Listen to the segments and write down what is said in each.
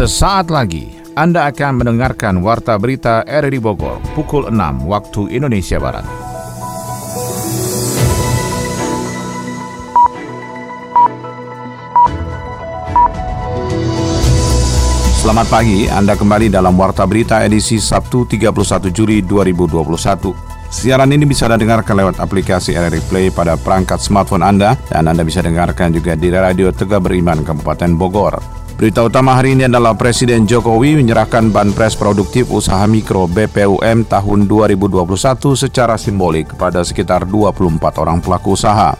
Sesaat lagi Anda akan mendengarkan Warta Berita RRI Bogor pukul 6 waktu Indonesia Barat. Selamat pagi, Anda kembali dalam Warta Berita edisi Sabtu 31 Juli 2021. Siaran ini bisa Anda dengarkan lewat aplikasi RRI Play pada perangkat smartphone Anda dan Anda bisa dengarkan juga di Radio Tegak Beriman Kabupaten Bogor. Berita utama hari ini adalah Presiden Jokowi menyerahkan Banpres Produktif Usaha Mikro BPUM tahun 2021 secara simbolik kepada sekitar 24 orang pelaku usaha.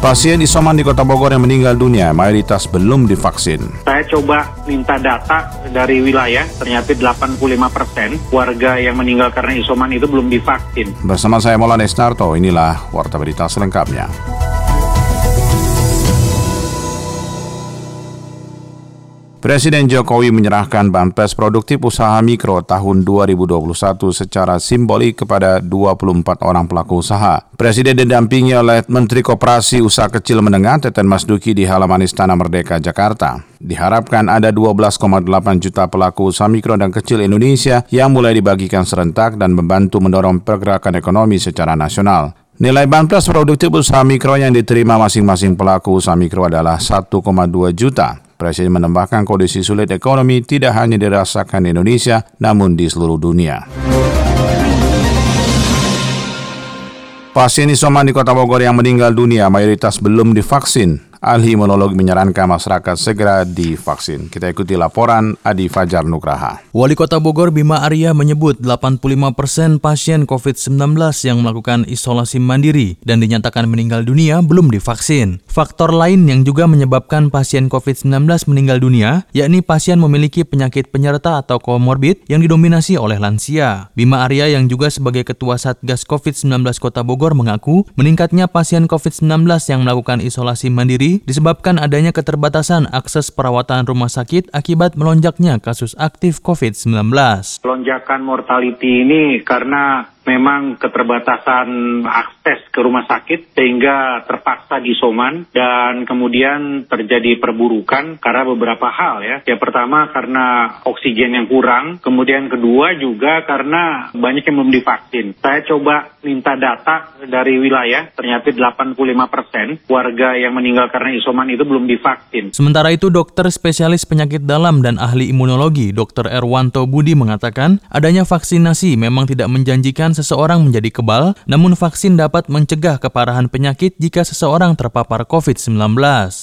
Pasien isoman di Kota Bogor yang meninggal dunia mayoritas belum divaksin. Saya coba minta data dari wilayah, ternyata 85 persen warga yang meninggal karena isoman itu belum divaksin. Bersama saya Maulana Estarto, inilah Warta Berita selengkapnya. Presiden Jokowi menyerahkan Banpres Produktif Usaha Mikro tahun 2021 secara simbolik kepada 24 orang pelaku usaha. Presiden didampingi oleh Menteri Koperasi Usaha Kecil Menengah Teten Mas Duki di halaman Istana Merdeka, Jakarta. Diharapkan ada 12,8 juta pelaku usaha mikro dan kecil Indonesia yang mulai dibagikan serentak dan membantu mendorong pergerakan ekonomi secara nasional. Nilai Banpres produktif usaha mikro yang diterima masing-masing pelaku usaha mikro adalah 1,2 juta. Presiden menambahkan kondisi sulit ekonomi tidak hanya dirasakan di Indonesia, namun di seluruh dunia. Pasien isoman di Kota Bogor yang meninggal dunia mayoritas belum divaksin. Ahli imunologi menyarankan masyarakat segera divaksin. Kita ikuti laporan Adi Fajar Nugraha. Wali Kota Bogor Bima Arya menyebut 85 persen pasien COVID-19 yang melakukan isolasi mandiri dan dinyatakan meninggal dunia belum divaksin. Faktor lain yang juga menyebabkan pasien COVID-19 meninggal dunia, yakni pasien memiliki penyakit penyerta atau komorbid yang didominasi oleh lansia. Bima Arya yang juga sebagai Ketua Satgas COVID-19 Kota Bogor mengaku meningkatnya pasien COVID-19 yang melakukan isolasi mandiri disebabkan adanya keterbatasan akses perawatan rumah sakit akibat melonjaknya kasus aktif COVID-19. Lonjakan mortality ini karena memang keterbatasan akses ke rumah sakit sehingga terpaksa disoman dan kemudian terjadi perburukan karena beberapa hal ya. Yang pertama karena oksigen yang kurang, kemudian kedua juga karena banyak yang belum divaksin. Saya coba minta data dari wilayah, ternyata 85 persen warga yang meninggal karena isoman itu belum divaksin. Sementara itu dokter spesialis penyakit dalam dan ahli imunologi Dr. Erwanto Budi mengatakan adanya vaksinasi memang tidak menjanjikan seseorang menjadi kebal, namun vaksin dapat mencegah keparahan penyakit jika seseorang terpapar COVID-19.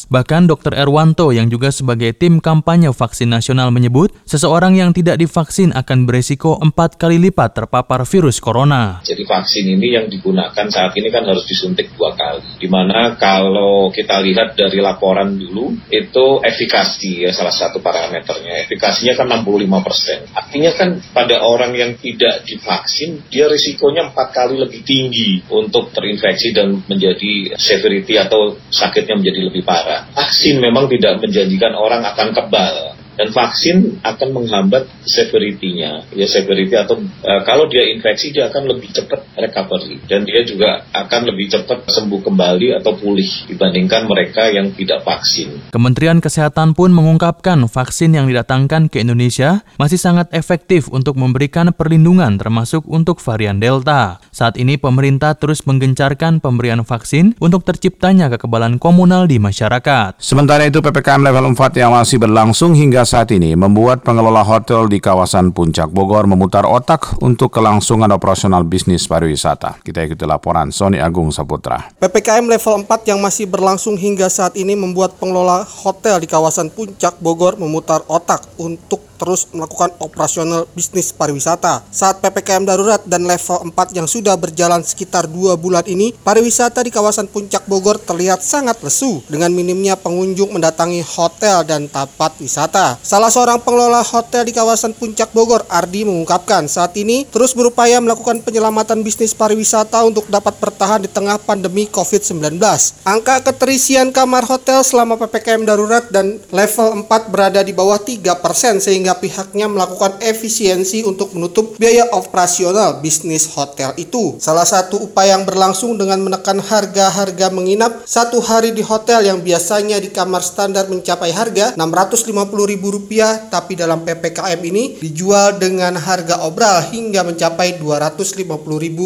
Bahkan Dr. Erwanto yang juga sebagai tim kampanye vaksin nasional menyebut, seseorang yang tidak divaksin akan beresiko empat kali lipat terpapar virus corona. Jadi vaksin ini yang digunakan saat ini kan harus disuntik dua kali. Di mana kalau kita lihat dari laporan dulu, itu efikasi ya salah satu parameternya. Efikasinya kan 65%. Artinya kan pada orang yang tidak divaksin, dia risikonya empat kali lebih tinggi untuk terinfeksi dan menjadi severity atau sakitnya menjadi lebih parah. Vaksin memang tidak menjanjikan orang akan kebal dan vaksin akan menghambat severity-nya ya severity atau uh, kalau dia infeksi dia akan lebih cepat recovery dan dia juga akan lebih cepat sembuh kembali atau pulih dibandingkan mereka yang tidak vaksin. Kementerian Kesehatan pun mengungkapkan vaksin yang didatangkan ke Indonesia masih sangat efektif untuk memberikan perlindungan termasuk untuk varian Delta. Saat ini pemerintah terus menggencarkan pemberian vaksin untuk terciptanya kekebalan komunal di masyarakat. Sementara itu PPKM level 4 yang masih berlangsung hingga saat ini membuat pengelola hotel di kawasan Puncak Bogor memutar otak untuk kelangsungan operasional bisnis pariwisata. Kita ikuti laporan Sony Agung Saputra. PPKM level 4 yang masih berlangsung hingga saat ini membuat pengelola hotel di kawasan Puncak Bogor memutar otak untuk terus melakukan operasional bisnis pariwisata. Saat PPKM darurat dan level 4 yang sudah berjalan sekitar dua bulan ini, pariwisata di kawasan Puncak Bogor terlihat sangat lesu dengan minimnya pengunjung mendatangi hotel dan tempat wisata. Salah seorang pengelola hotel di kawasan Puncak Bogor, Ardi, mengungkapkan saat ini terus berupaya melakukan penyelamatan bisnis pariwisata untuk dapat bertahan di tengah pandemi COVID-19. Angka keterisian kamar hotel selama PPKM darurat dan level 4 berada di bawah 3% sehingga sehingga pihaknya melakukan efisiensi untuk menutup biaya operasional bisnis hotel itu. Salah satu upaya yang berlangsung dengan menekan harga-harga menginap satu hari di hotel yang biasanya di kamar standar mencapai harga Rp650.000 tapi dalam PPKM ini dijual dengan harga obral hingga mencapai Rp250.000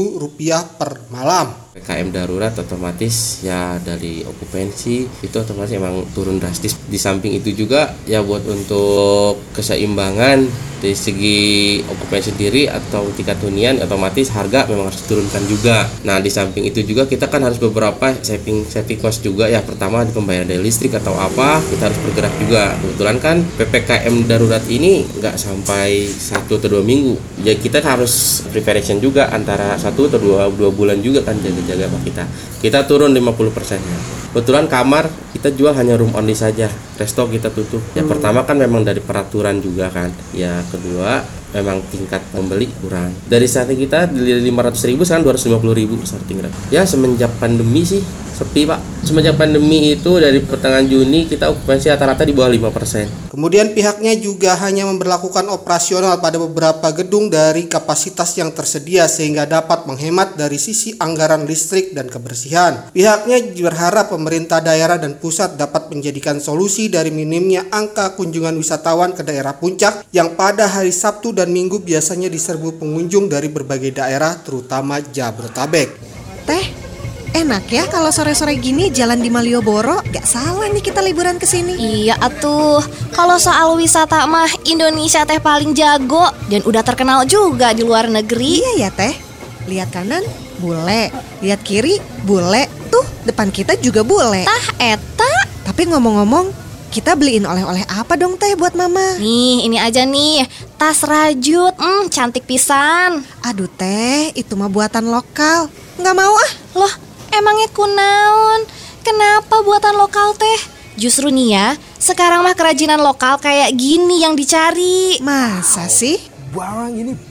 per malam. PKM darurat otomatis ya dari okupansi itu otomatis emang turun drastis. Di samping itu juga ya buat untuk keseimbangan dari segi okupansi sendiri atau tingkat hunian otomatis harga memang harus diturunkan juga. Nah di samping itu juga kita kan harus beberapa saving saving cost juga ya pertama di pembayaran dari listrik atau apa kita harus bergerak juga. Kebetulan kan PPKM darurat ini nggak sampai satu atau dua minggu. Ya kita harus preparation juga antara satu atau dua, dua bulan juga kan jadi jaga apa kita. Kita turun 50 persennya. Kebetulan kamar kita jual hanya room only saja. Resto kita tutup. Ya hmm. pertama kan memang dari peraturan juga kan. Ya kedua memang tingkat pembeli kurang. Dari starting kita dari 500 ribu sekarang 250 ribu starting rate ya semenjak pandemi sih sepi pak semenjak pandemi itu dari pertengahan Juni kita okupansi rata-rata di bawah 5%. Kemudian pihaknya juga hanya memperlakukan operasional pada beberapa gedung dari kapasitas yang tersedia sehingga dapat menghemat dari sisi anggaran listrik dan kebersihan. Pihaknya berharap pemerintah daerah dan pusat dapat menjadikan solusi dari minimnya angka kunjungan wisatawan ke daerah puncak yang pada hari Sabtu dan Minggu biasanya diserbu pengunjung dari berbagai daerah terutama Jabodetabek. Teh, Enak ya kalau sore-sore gini jalan di Malioboro, gak salah nih kita liburan ke sini. Iya atuh, kalau soal wisata mah Indonesia teh paling jago dan udah terkenal juga di luar negeri. Iya ya teh, lihat kanan bule, lihat kiri bule, tuh depan kita juga bule. Tah eta. Tapi ngomong-ngomong, kita beliin oleh-oleh apa dong teh buat mama? Nih, ini aja nih, tas rajut, hmm, cantik pisan. Aduh teh, itu mah buatan lokal. Nggak mau ah. Loh, Emangnya kunaun? Kenapa buatan lokal teh? Justru nih ya, sekarang mah kerajinan lokal kayak gini yang dicari. Masa sih?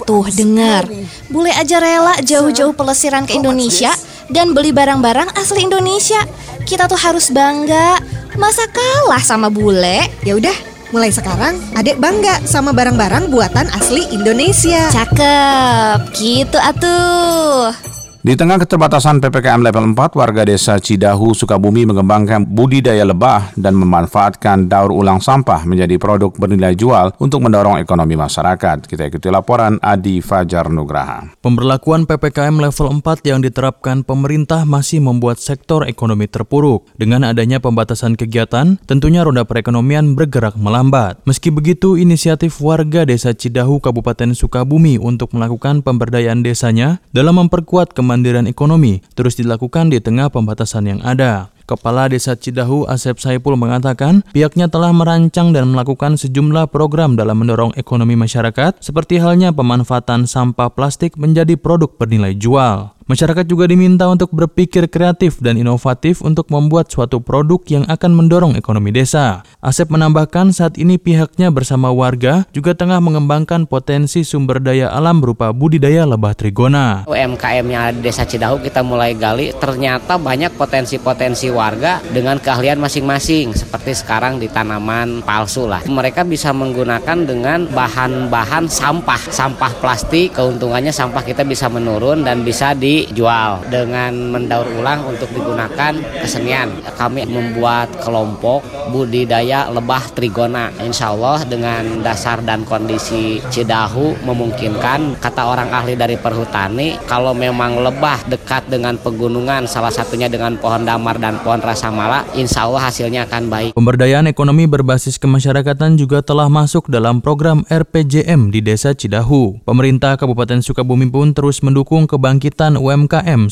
Tuh dengar, bule aja rela jauh-jauh pelesiran ke Indonesia dan beli barang-barang asli Indonesia. Kita tuh harus bangga. Masa kalah sama bule? Ya udah, mulai sekarang adek bangga sama barang-barang buatan asli Indonesia. Cakep, gitu atuh. Di tengah keterbatasan PPKM level 4, warga desa Cidahu, Sukabumi mengembangkan budidaya lebah dan memanfaatkan daur ulang sampah menjadi produk bernilai jual untuk mendorong ekonomi masyarakat. Kita ikuti laporan Adi Fajar Nugraha. Pemberlakuan PPKM level 4 yang diterapkan pemerintah masih membuat sektor ekonomi terpuruk. Dengan adanya pembatasan kegiatan, tentunya roda perekonomian bergerak melambat. Meski begitu, inisiatif warga desa Cidahu, Kabupaten Sukabumi untuk melakukan pemberdayaan desanya dalam memperkuat kemampuan kemandirian ekonomi terus dilakukan di tengah pembatasan yang ada. Kepala Desa Cidahu Asep Saipul mengatakan pihaknya telah merancang dan melakukan sejumlah program dalam mendorong ekonomi masyarakat seperti halnya pemanfaatan sampah plastik menjadi produk bernilai jual. Masyarakat juga diminta untuk berpikir kreatif dan inovatif untuk membuat suatu produk yang akan mendorong ekonomi desa. Asep menambahkan saat ini pihaknya bersama warga juga tengah mengembangkan potensi sumber daya alam berupa budidaya lebah trigona. UMKM-nya Desa Cidahu kita mulai gali, ternyata banyak potensi-potensi warga dengan keahlian masing-masing, seperti sekarang di tanaman palsu lah. Mereka bisa menggunakan dengan bahan-bahan sampah, sampah plastik, keuntungannya sampah kita bisa menurun dan bisa di dijual dengan mendaur ulang untuk digunakan kesenian. Kami membuat kelompok budidaya lebah trigona. Insya Allah dengan dasar dan kondisi Cidahu memungkinkan kata orang ahli dari perhutani kalau memang lebah dekat dengan pegunungan salah satunya dengan pohon damar dan pohon rasamala insya Allah hasilnya akan baik. Pemberdayaan ekonomi berbasis kemasyarakatan juga telah masuk dalam program RPJM di Desa Cidahu. Pemerintah Kabupaten Sukabumi pun terus mendukung kebangkitan UMKM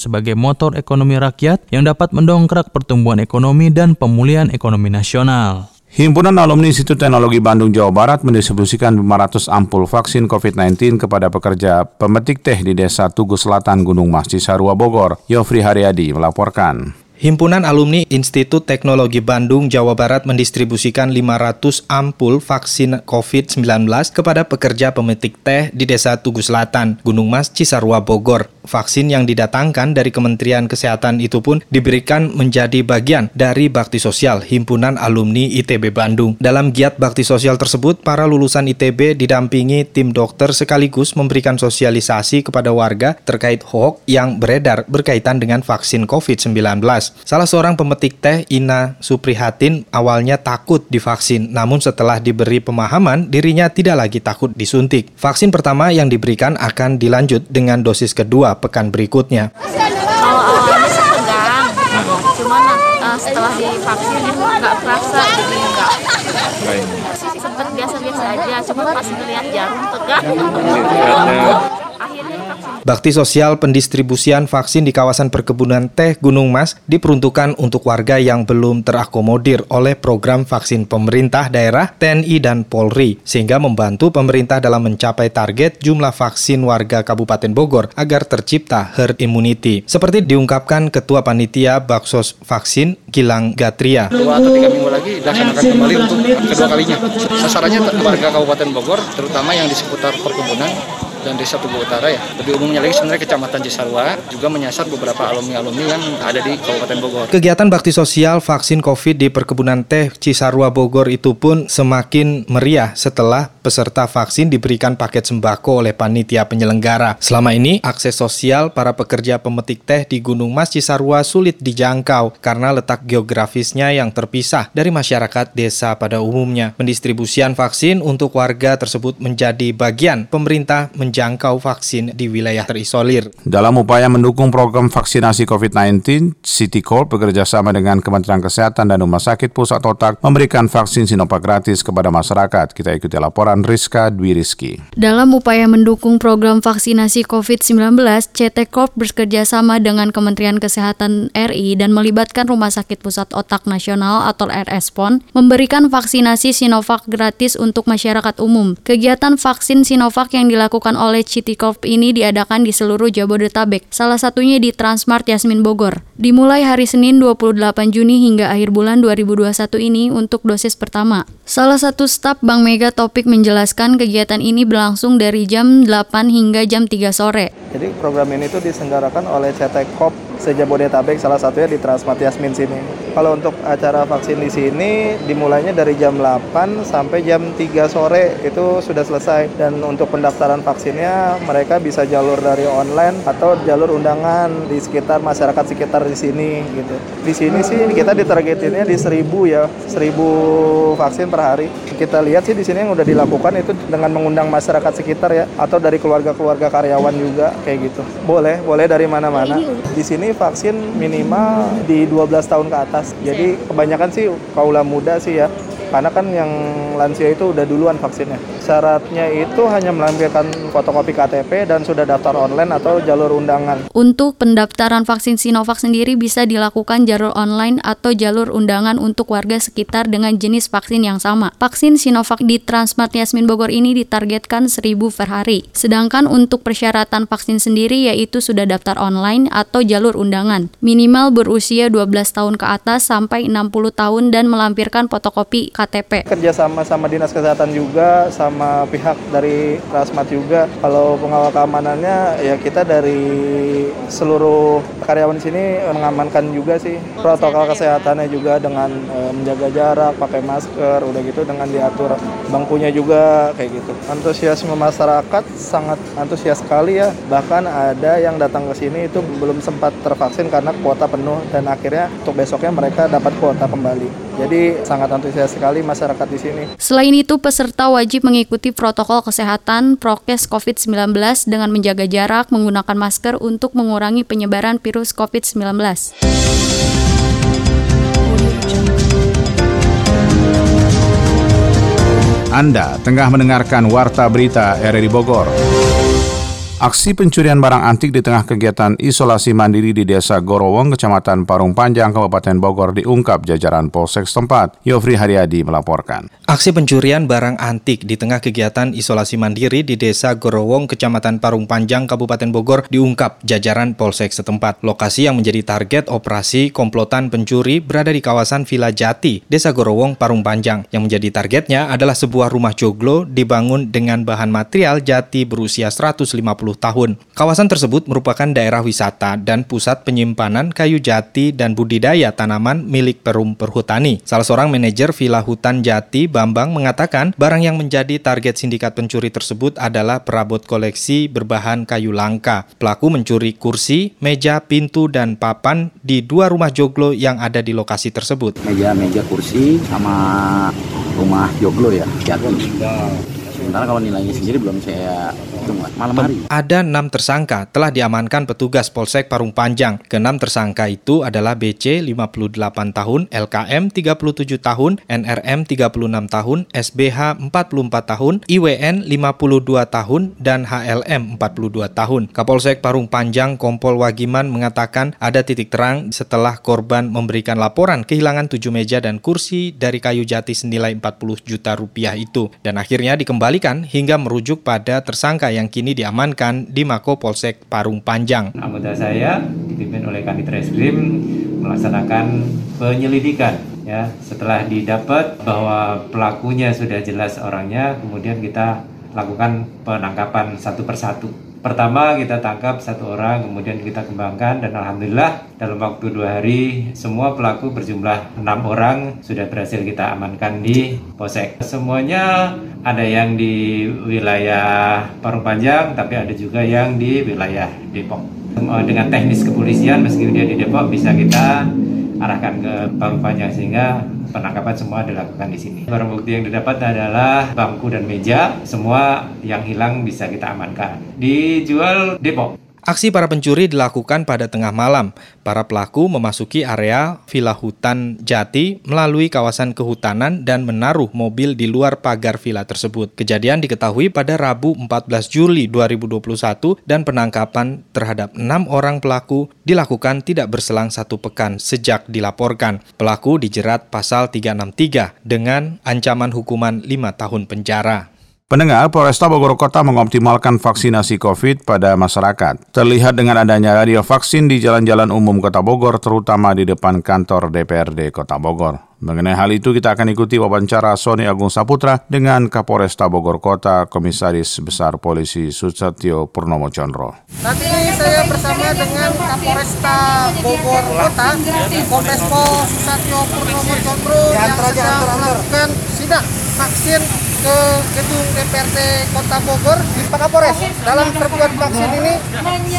sebagai motor ekonomi rakyat yang dapat mendongkrak pertumbuhan ekonomi dan pemulihan ekonomi nasional. Himpunan Alumni Institut Teknologi Bandung Jawa Barat mendistribusikan 500 ampul vaksin COVID-19 kepada pekerja pemetik teh di Desa Tugu Selatan Gunung Mas Cisarua Bogor. Yofri Haryadi melaporkan. Himpunan Alumni Institut Teknologi Bandung, Jawa Barat mendistribusikan 500 ampul vaksin COVID-19 kepada pekerja pemetik teh di Desa Tugu Selatan, Gunung Mas, Cisarua, Bogor. Vaksin yang didatangkan dari Kementerian Kesehatan itu pun diberikan menjadi bagian dari bakti sosial Himpunan Alumni ITB Bandung. Dalam giat bakti sosial tersebut, para lulusan ITB didampingi tim dokter sekaligus memberikan sosialisasi kepada warga terkait hoax yang beredar berkaitan dengan vaksin COVID-19. Salah seorang pemetik teh, Ina Suprihatin, awalnya takut divaksin, namun setelah diberi pemahaman, dirinya tidak lagi takut disuntik. Vaksin pertama yang diberikan akan dilanjut dengan dosis kedua pekan berikutnya. Awal-awalnya sih tegang, cuman uh, setelah divaksin nggak terasa, jadi nggak sempat biasa-biasa aja, cuma pas melihat jarum tegang. Bakti sosial pendistribusian vaksin di kawasan perkebunan teh Gunung Mas diperuntukkan untuk warga yang belum terakomodir oleh program vaksin pemerintah daerah, TNI, dan Polri, sehingga membantu pemerintah dalam mencapai target jumlah vaksin warga Kabupaten Bogor agar tercipta herd immunity. Seperti diungkapkan Ketua Panitia Baksos Vaksin Gilang Gatria. Dua atau tiga minggu lagi dilaksanakan kembali untuk kedua kalinya. Sasarannya warga Kabupaten Bogor, terutama yang di seputar perkebunan, dan Desa Tugu Utara ya. Lebih umumnya lagi sebenarnya Kecamatan Cisarua juga menyasar beberapa alumni-alumni yang ada di Kabupaten Bogor. Kegiatan bakti sosial vaksin COVID di perkebunan teh Cisarua Bogor itu pun semakin meriah setelah peserta vaksin diberikan paket sembako oleh panitia penyelenggara. Selama ini, akses sosial para pekerja pemetik teh di Gunung Mas Cisarua sulit dijangkau karena letak geografisnya yang terpisah dari masyarakat desa pada umumnya. Pendistribusian vaksin untuk warga tersebut menjadi bagian pemerintah menjangkau vaksin di wilayah terisolir. Dalam upaya mendukung program vaksinasi COVID-19, City Corp bekerja sama dengan Kementerian Kesehatan dan Rumah Sakit Pusat Otak memberikan vaksin Sinovac gratis kepada masyarakat. Kita ikuti laporan Rizka Dwi Rizky. Dalam upaya mendukung program vaksinasi COVID-19, CT Corp bekerja sama dengan Kementerian Kesehatan RI dan melibatkan Rumah Sakit Pusat Otak Nasional atau RSPON memberikan vaksinasi Sinovac gratis untuk masyarakat umum. Kegiatan vaksin Sinovac yang dilakukan oleh City Corp ini diadakan di seluruh Jabodetabek, salah satunya di Transmart Yasmin Bogor. Dimulai hari Senin 28 Juni hingga akhir bulan 2021 ini untuk dosis pertama. Salah satu staf Bank Mega Topik menjelaskan kegiatan ini berlangsung dari jam 8 hingga jam 3 sore. Jadi program ini itu diselenggarakan oleh Corp sejabodetabek salah satunya di Transmart Yasmin sini. Kalau untuk acara vaksin di sini dimulainya dari jam 8 sampai jam 3 sore itu sudah selesai dan untuk pendaftaran vaksinnya mereka bisa jalur dari online atau jalur undangan di sekitar masyarakat sekitar di sini gitu. Di sini sih kita ditargetinnya di 1000 ya, 1000 vaksin per hari. Kita lihat sih di sini yang udah dilakukan itu dengan mengundang masyarakat sekitar ya atau dari keluarga-keluarga karyawan juga kayak gitu. Boleh, boleh dari mana-mana. Di sini vaksin minimal di 12 tahun ke atas. Jadi kebanyakan sih kaula muda sih ya. Karena kan yang lansia itu udah duluan vaksinnya. Syaratnya itu hanya melampirkan fotokopi KTP dan sudah daftar online atau jalur undangan. Untuk pendaftaran vaksin Sinovac sendiri bisa dilakukan jalur online atau jalur undangan untuk warga sekitar dengan jenis vaksin yang sama. Vaksin Sinovac di Transmart Yasmin Bogor ini ditargetkan 1000 per hari. Sedangkan untuk persyaratan vaksin sendiri yaitu sudah daftar online atau jalur undangan. Minimal berusia 12 tahun ke atas sampai 60 tahun dan melampirkan fotokopi KTP. Kerjasama sama dinas kesehatan juga, sama pihak dari Transmart juga. Kalau pengawal keamanannya ya kita dari seluruh karyawan di sini mengamankan juga sih protokol kesehatannya juga dengan e, menjaga jarak, pakai masker, udah gitu dengan diatur bangkunya juga kayak gitu. Antusiasme masyarakat sangat antusias sekali ya. Bahkan ada yang datang ke sini itu belum sempat tervaksin karena kuota penuh dan akhirnya untuk besoknya mereka dapat kuota kembali. Jadi sangat antusias sekali masyarakat di sini. Selain itu, peserta wajib mengikuti protokol kesehatan prokes COVID-19 dengan menjaga jarak, menggunakan masker untuk mengurangi penyebaran virus COVID-19. Anda tengah mendengarkan Warta Berita RRI Bogor. Aksi pencurian barang antik di tengah kegiatan isolasi mandiri di Desa Gorowong, Kecamatan Parung Panjang, Kabupaten Bogor diungkap jajaran Polsek setempat. Yofri Haryadi melaporkan. Aksi pencurian barang antik di tengah kegiatan isolasi mandiri di Desa Gorowong, Kecamatan Parung Panjang, Kabupaten Bogor diungkap jajaran Polsek setempat. Lokasi yang menjadi target operasi komplotan pencuri berada di kawasan Villa Jati, Desa Gorowong, Parung Panjang. Yang menjadi targetnya adalah sebuah rumah joglo dibangun dengan bahan material jati berusia 150 tahun. Kawasan tersebut merupakan daerah wisata dan pusat penyimpanan kayu jati dan budidaya tanaman milik Perum Perhutani. Salah seorang manajer Villa Hutan Jati, Bambang, mengatakan barang yang menjadi target sindikat pencuri tersebut adalah perabot koleksi berbahan kayu langka. Pelaku mencuri kursi, meja, pintu, dan papan di dua rumah joglo yang ada di lokasi tersebut. Meja-meja kursi sama rumah joglo ya. Sementara kalau nilainya sendiri belum saya malam hari. Ada enam tersangka telah diamankan petugas Polsek Parung Panjang. Keenam tersangka itu adalah BC 58 tahun, LKM 37 tahun, NRM 36 tahun, SBH 44 tahun, IWN 52 tahun, dan HLM 42 tahun. Kapolsek Parung Panjang Kompol Wagiman mengatakan ada titik terang setelah korban memberikan laporan kehilangan tujuh meja dan kursi dari kayu jati senilai 40 juta rupiah itu dan akhirnya dikembalikan hingga merujuk pada tersangka yang kini diamankan di Mako Polsek Parung Panjang. Anggota saya dipimpin oleh Kanit Reskrim melaksanakan penyelidikan ya setelah didapat bahwa pelakunya sudah jelas orangnya kemudian kita lakukan penangkapan satu persatu Pertama kita tangkap satu orang, kemudian kita kembangkan dan alhamdulillah dalam waktu dua hari semua pelaku berjumlah enam orang sudah berhasil kita amankan di Posek. Semuanya ada yang di wilayah Parung Panjang, tapi ada juga yang di wilayah Depok. Dengan teknis kepolisian meskipun dia di Depok bisa kita arahkan ke Parung Panjang sehingga penangkapan semua dilakukan di sini. Barang bukti yang didapat adalah bangku dan meja, semua yang hilang bisa kita amankan. Dijual Depok. Aksi para pencuri dilakukan pada tengah malam. Para pelaku memasuki area villa hutan Jati melalui kawasan kehutanan dan menaruh mobil di luar pagar villa tersebut. Kejadian diketahui pada Rabu 14 Juli 2021 dan penangkapan terhadap enam orang pelaku dilakukan tidak berselang satu pekan sejak dilaporkan. Pelaku dijerat pasal 363 dengan ancaman hukuman 5 tahun penjara. Pendengar, Polresta Bogor Kota mengoptimalkan vaksinasi COVID pada masyarakat. Terlihat dengan adanya radio vaksin di jalan-jalan umum Kota Bogor, terutama di depan kantor DPRD Kota Bogor. Mengenai hal itu, kita akan ikuti wawancara Sony Agung Saputra dengan Kapolresta Bogor Kota, Komisaris Besar Polisi Susetio Purnomo Chondro. Nanti saya bersama dengan Kapolresta Bogor Kota, Kombes Pol Susetio Purnomo Chondro yang sedang melakukan sidak vaksin ke gedung DPRD Kota Bogor di Pak Kapolres. Dalam serbuan vaksin ini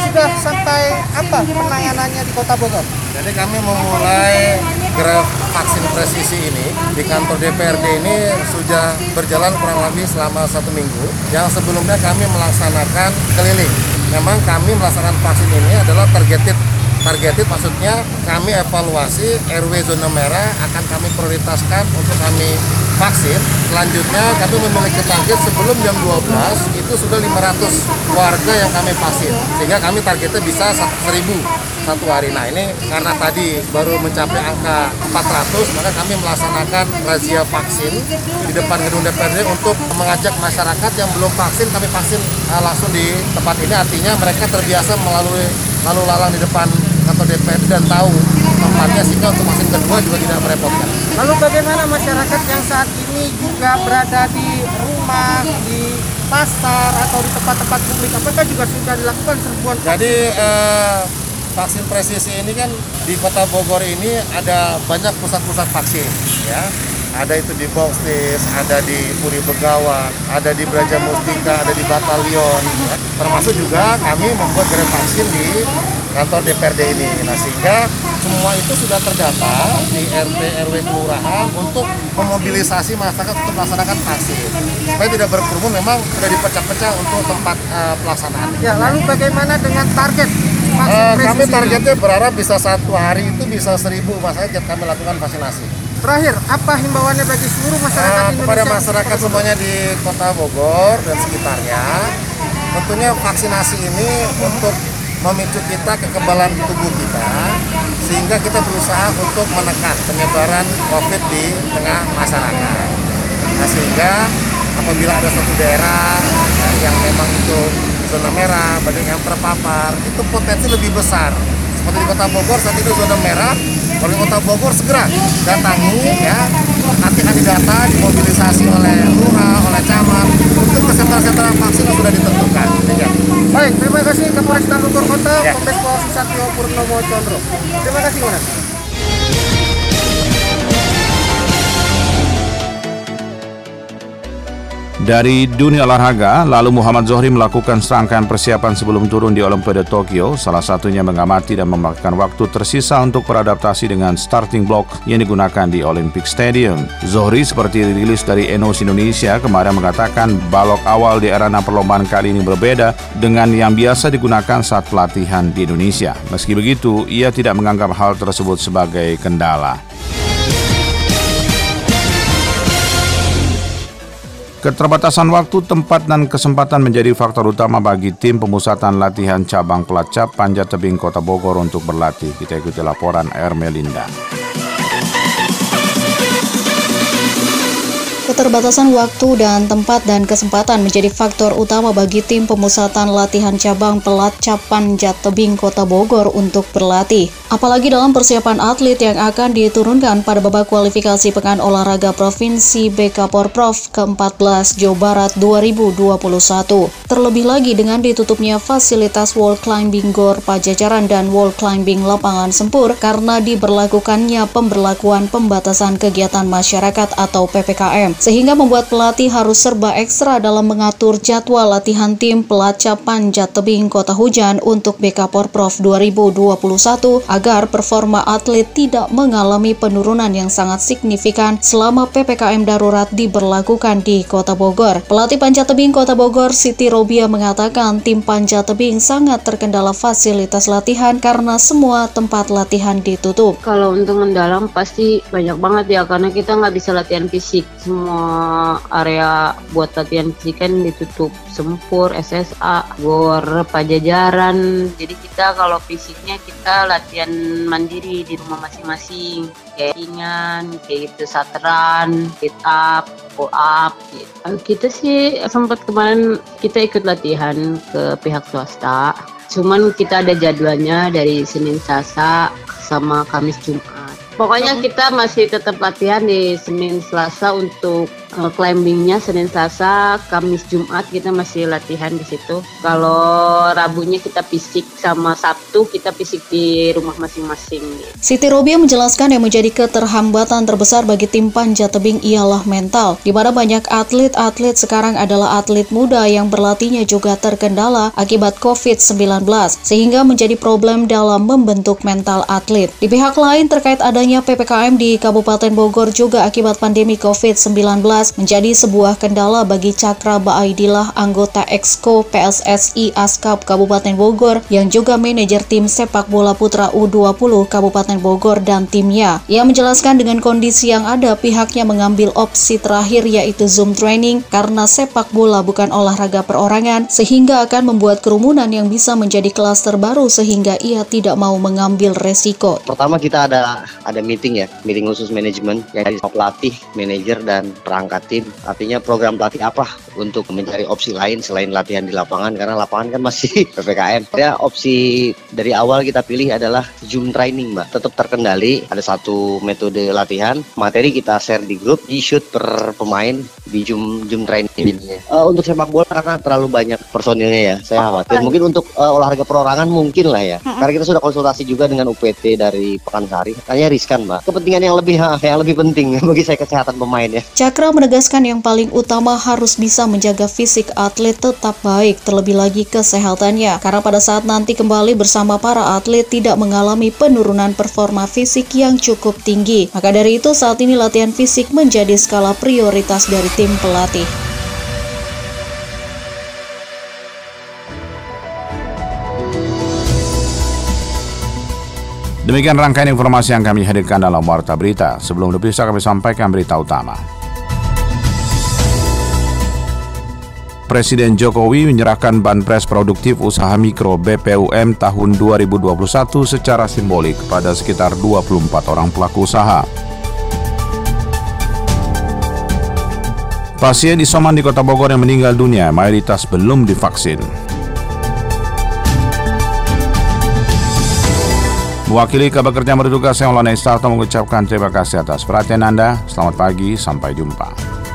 sudah sampai apa penanganannya di Kota Bogor? Jadi kami memulai gerak vaksin presisi ini di kantor DPRD ini sudah berjalan kurang lebih selama satu minggu. Yang sebelumnya kami melaksanakan keliling. Memang kami melaksanakan vaksin ini adalah targeted targeted maksudnya kami evaluasi RW zona merah akan kami prioritaskan untuk kami vaksin selanjutnya kami memiliki target sebelum jam 12 itu sudah 500 warga yang kami vaksin sehingga kami targetnya bisa 1000 satu hari. Nah ini karena tadi baru mencapai angka 400 maka kami melaksanakan razia vaksin di depan gedung DPRD untuk mengajak masyarakat yang belum vaksin kami vaksin uh, langsung di tempat ini artinya mereka terbiasa melalui lalu lalang di depan kantor DPRD dan tahu tempatnya sehingga untuk vaksin kedua juga tidak merepotkan. Lalu bagaimana masyarakat yang saat ini juga berada di rumah, di pasar atau di tempat-tempat publik apakah juga sudah dilakukan serbuan? Jadi uh, vaksin presisi ini kan di kota Bogor ini ada banyak pusat-pusat vaksin ya ada itu di Boxtis, ada di Puri Begawan, ada di Braja Mustika, ada di Batalion. Ya. Termasuk juga kami membuat gerai vaksin di kantor DPRD ini. Nah sehingga semua itu sudah terdata di RT RW kelurahan untuk memobilisasi masyarakat untuk melaksanakan vaksin. Supaya tidak berkerumun memang sudah dipecah-pecah untuk tempat uh, pelaksanaan. Ya lalu bagaimana dengan target Uh, kami targetnya berharap bisa satu hari itu bisa seribu masyarakat kami lakukan vaksinasi. Terakhir, apa himbauannya bagi seluruh masyarakat uh, Indonesia? Kepada masyarakat semuanya di Kota Bogor dan sekitarnya, tentunya vaksinasi ini untuk memicu kita kekebalan tubuh kita sehingga kita berusaha untuk menekan penyebaran COVID di tengah masyarakat. Nah, sehingga apabila ada suatu daerah yang memang itu zona merah, bagian yang terpapar, itu potensi lebih besar. Seperti di Kota Bogor saat itu zona merah, kalau Kota Bogor segera datangi ya, nanti akan didata, dimobilisasi oleh lurah, oleh camat, untuk sentra-sentra vaksin yang sudah ditentukan. Ya. Baik, terima kasih Kapolres Bogor Kota, ya. Kombes Pol Susatyo Purnomo Condro. Terima kasih, Mas. Dari dunia olahraga, lalu Muhammad Zohri melakukan serangkaian persiapan sebelum turun di Olimpiade Tokyo, salah satunya mengamati dan memakan waktu tersisa untuk beradaptasi dengan starting block yang digunakan di Olympic Stadium. Zohri seperti dirilis dari Enos Indonesia kemarin mengatakan balok awal di arena perlombaan kali ini berbeda dengan yang biasa digunakan saat pelatihan di Indonesia. Meski begitu, ia tidak menganggap hal tersebut sebagai kendala. Keterbatasan waktu, tempat, dan kesempatan menjadi faktor utama bagi tim pemusatan latihan cabang pelacap Panjat Tebing Kota Bogor untuk berlatih. Kita ikuti laporan Ermelinda. Keterbatasan waktu dan tempat dan kesempatan menjadi faktor utama bagi tim pemusatan latihan cabang pelacapan Jat Tebing Kota Bogor untuk berlatih. Apalagi dalam persiapan atlet yang akan diturunkan pada babak kualifikasi Pekan Olahraga Provinsi BK Porprov ke-14 Jawa Barat 2021. Terlebih lagi dengan ditutupnya fasilitas wall climbing Gor Pajajaran dan wall climbing Lapangan Sempur karena diberlakukannya pemberlakuan pembatasan kegiatan masyarakat atau PPKM sehingga membuat pelatih harus serba ekstra dalam mengatur jadwal latihan tim pelacap panjat tebing Kota Hujan untuk BK Porprov 2021 agar performa atlet tidak mengalami penurunan yang sangat signifikan selama PPKM darurat diberlakukan di Kota Bogor. Pelatih panjat tebing Kota Bogor, Siti Robia mengatakan tim panjat tebing sangat terkendala fasilitas latihan karena semua tempat latihan ditutup. Kalau untuk mendalam pasti banyak banget ya karena kita nggak bisa latihan fisik. Semua area buat latihan fisik kan ditutup. Sempur, SSA, GOR, Pajajaran. Jadi kita kalau fisiknya kita latihan mandiri di rumah masing-masing kayak ringan kayak gitu sateran sit up pull up gitu. kita sih sempat kemarin kita ikut latihan ke pihak swasta cuman kita ada jadwalnya dari Senin Selasa sama Kamis Jumat pokoknya kita masih tetap latihan di Senin Selasa untuk uh, climbingnya Senin Selasa, Kamis Jumat kita masih latihan di situ. Kalau Rabunya kita fisik sama Sabtu kita fisik di rumah masing-masing. Siti Robia menjelaskan yang menjadi keterhambatan terbesar bagi tim panjat tebing ialah mental, di mana banyak atlet-atlet sekarang adalah atlet muda yang berlatihnya juga terkendala akibat COVID-19, sehingga menjadi problem dalam membentuk mental atlet. Di pihak lain terkait adanya PPKM di Kabupaten Bogor juga akibat pandemi COVID-19 menjadi sebuah kendala bagi Cakra Baaidillah anggota Exco PSSI Askap Kabupaten Bogor yang juga manajer tim sepak bola putra U20 Kabupaten Bogor dan timnya. Ia menjelaskan dengan kondisi yang ada pihaknya mengambil opsi terakhir yaitu Zoom training karena sepak bola bukan olahraga perorangan sehingga akan membuat kerumunan yang bisa menjadi kelas terbaru sehingga ia tidak mau mengambil resiko. Pertama kita ada ada meeting ya, meeting khusus manajemen yang dari pelatih, manajer dan perangkat angkat tim. Artinya program pelatih apa untuk mencari opsi lain selain latihan di lapangan karena lapangan kan masih PPKM. Ya opsi dari awal kita pilih adalah Zoom training, Mbak. Tetap terkendali, ada satu metode latihan, materi kita share di grup, di shoot per pemain di Zoom Zoom training. Uh, untuk sepak bola karena terlalu banyak personilnya ya, saya khawatir. Mungkin untuk uh, olahraga perorangan mungkin lah ya. Karena kita sudah konsultasi juga dengan UPT dari Pekansari. Kayaknya Mbak. Kepentingan yang lebih yang lebih penting bagi saya kesehatan pemain ya. Cakra menegaskan yang paling utama harus bisa menjaga fisik atlet tetap baik, terlebih lagi kesehatannya. Karena pada saat nanti kembali bersama para atlet tidak mengalami penurunan performa fisik yang cukup tinggi. Maka dari itu saat ini latihan fisik menjadi skala prioritas dari tim pelatih. Demikian rangkaian informasi yang kami hadirkan dalam Warta Berita. Sebelum berpisah kami sampaikan berita utama. Presiden Jokowi menyerahkan Banpres Produktif Usaha Mikro BPUM tahun 2021 secara simbolik kepada sekitar 24 orang pelaku usaha. Pasien isoman di Kota Bogor yang meninggal dunia mayoritas belum divaksin. Mewakili kabar kerja bertugas yang Lona Istarto mengucapkan terima kasih atas perhatian Anda. Selamat pagi, sampai jumpa.